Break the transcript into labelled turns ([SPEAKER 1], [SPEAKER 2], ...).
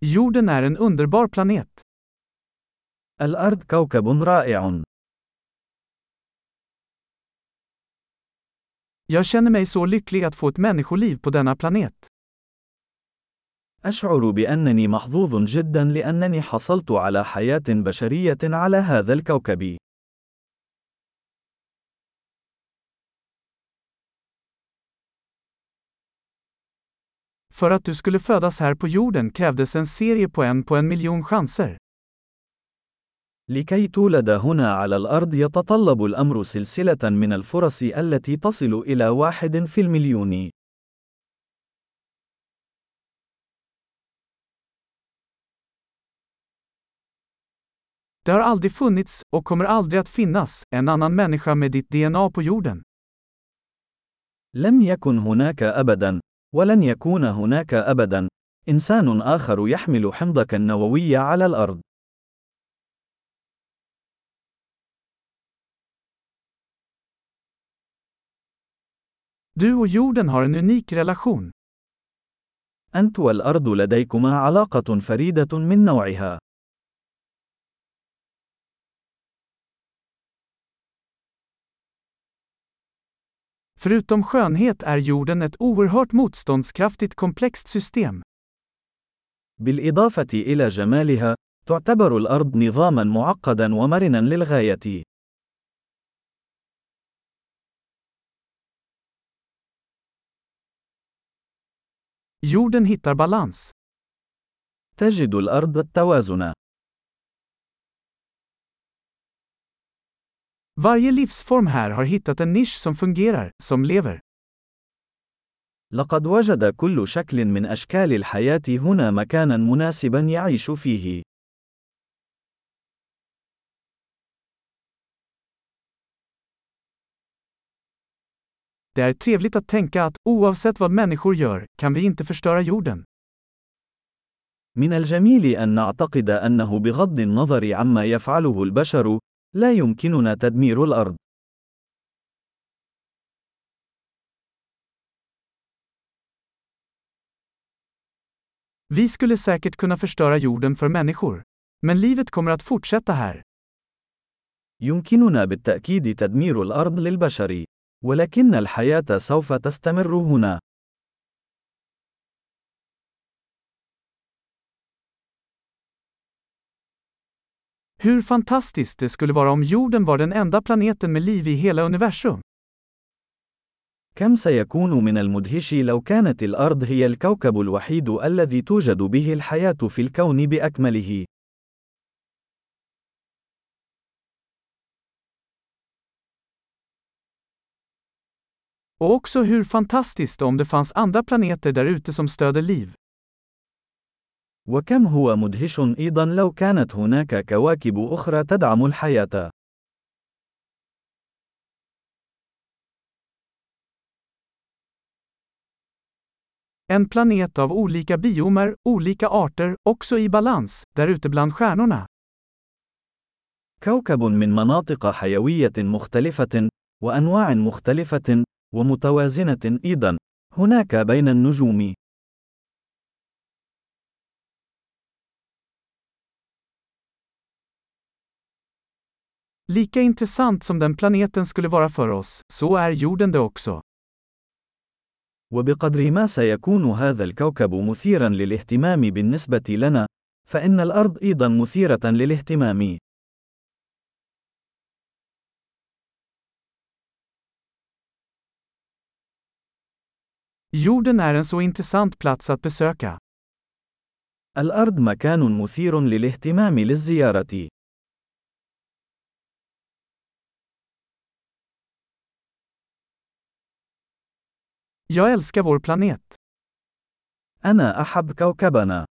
[SPEAKER 1] Jorden är en underbar planet.
[SPEAKER 2] الأرض كوكب رائع.
[SPEAKER 1] Jag känner mig så lycklig att få ett människoliv på denna planet.
[SPEAKER 2] أشعر بأنني محظوظ جدا لأنني حصلت على حياة بشرية على هذا الكوكب.
[SPEAKER 1] För att du skulle födas här på jorden krävdes en serie på en på en miljon chanser.
[SPEAKER 2] لكي تولد هنا على الأرض يتطلب الأمر سلسلة من الفرص التي تصل إلى واحد في المليون.
[SPEAKER 1] Det har aldrig funnits, och kommer aldrig att finnas, en annan människa med ditt DNA på jorden.
[SPEAKER 2] لم يكن هناك أبدا، ولن يكون هناك أبدا، إنسان آخر يحمل حمضك النووي على الأرض.
[SPEAKER 1] Du och jorden har en unik relation.
[SPEAKER 2] أنت والأرض لديكما علاقة فريدة من نوعها.
[SPEAKER 1] Förutom skönhet är jorden ett oerhört motståndskraftigt komplext system.
[SPEAKER 2] بالإضافة إلى جمالها، تعتبر الأرض نظامًا معقدًا ومرنًا للغاية.
[SPEAKER 1] Jorden hittar balans.
[SPEAKER 2] تجد الأرض التوازن.
[SPEAKER 1] Varje livsform här har hittat en nisch som fungerar, som lever.
[SPEAKER 2] لقد وجد كل شكل من أشكال الحياة هنا مكانا مناسبا يعيش فيه.
[SPEAKER 1] Det är trevligt att tänka att, oavsett vad människor gör, kan vi inte förstöra jorden.
[SPEAKER 2] من الجميل أن نعتقد أنه بغض النظر عما يفعله البشر، لا يمكننا تدمير الأرض.
[SPEAKER 1] Vi skulle säkert kunna förstöra jorden för människor. Men livet kommer att fortsätta här.
[SPEAKER 2] يمكننا بالتأكيد تدمير الأرض للبشر، ولكن الحياة سوف تستمر هنا.
[SPEAKER 1] Hur fantastiskt det skulle vara om jorden var den enda planeten med liv i hela universum.
[SPEAKER 2] كم سيكون من المدهش لو كانت الأرض هي الكوكب الوحيد الذي توجد به الحياة في الكون بأكمله.
[SPEAKER 1] Och också hur fantastiskt om det fanns andra planeter där ute som stöder liv.
[SPEAKER 2] وكم هو مدهش أيضا لو كانت هناك كواكب أخرى تدعم الحياة.
[SPEAKER 1] En planet av olika biomer, olika arter, också i balans, där ute bland stjärnorna.
[SPEAKER 2] كوكب من مناطق حيوية مختلفة، وأنواع مختلفة، ومتوازنة أيضا، هناك بين النجوم.
[SPEAKER 1] Lika intressant som den planeten skulle vara för oss, så är jorden det också.
[SPEAKER 2] وبقدر ما سيكون هذا الكوكب مثيرا للاهتمام بالنسبة لنا، فإن الأرض أيضا مثيرة للاهتمام.
[SPEAKER 1] Jorden är en så intressant plats att besöka.
[SPEAKER 2] الأرض مكان مثير للاهتمام للزيارة.
[SPEAKER 1] Jag älskar vår planet.
[SPEAKER 2] أنا أحب كوكبنا.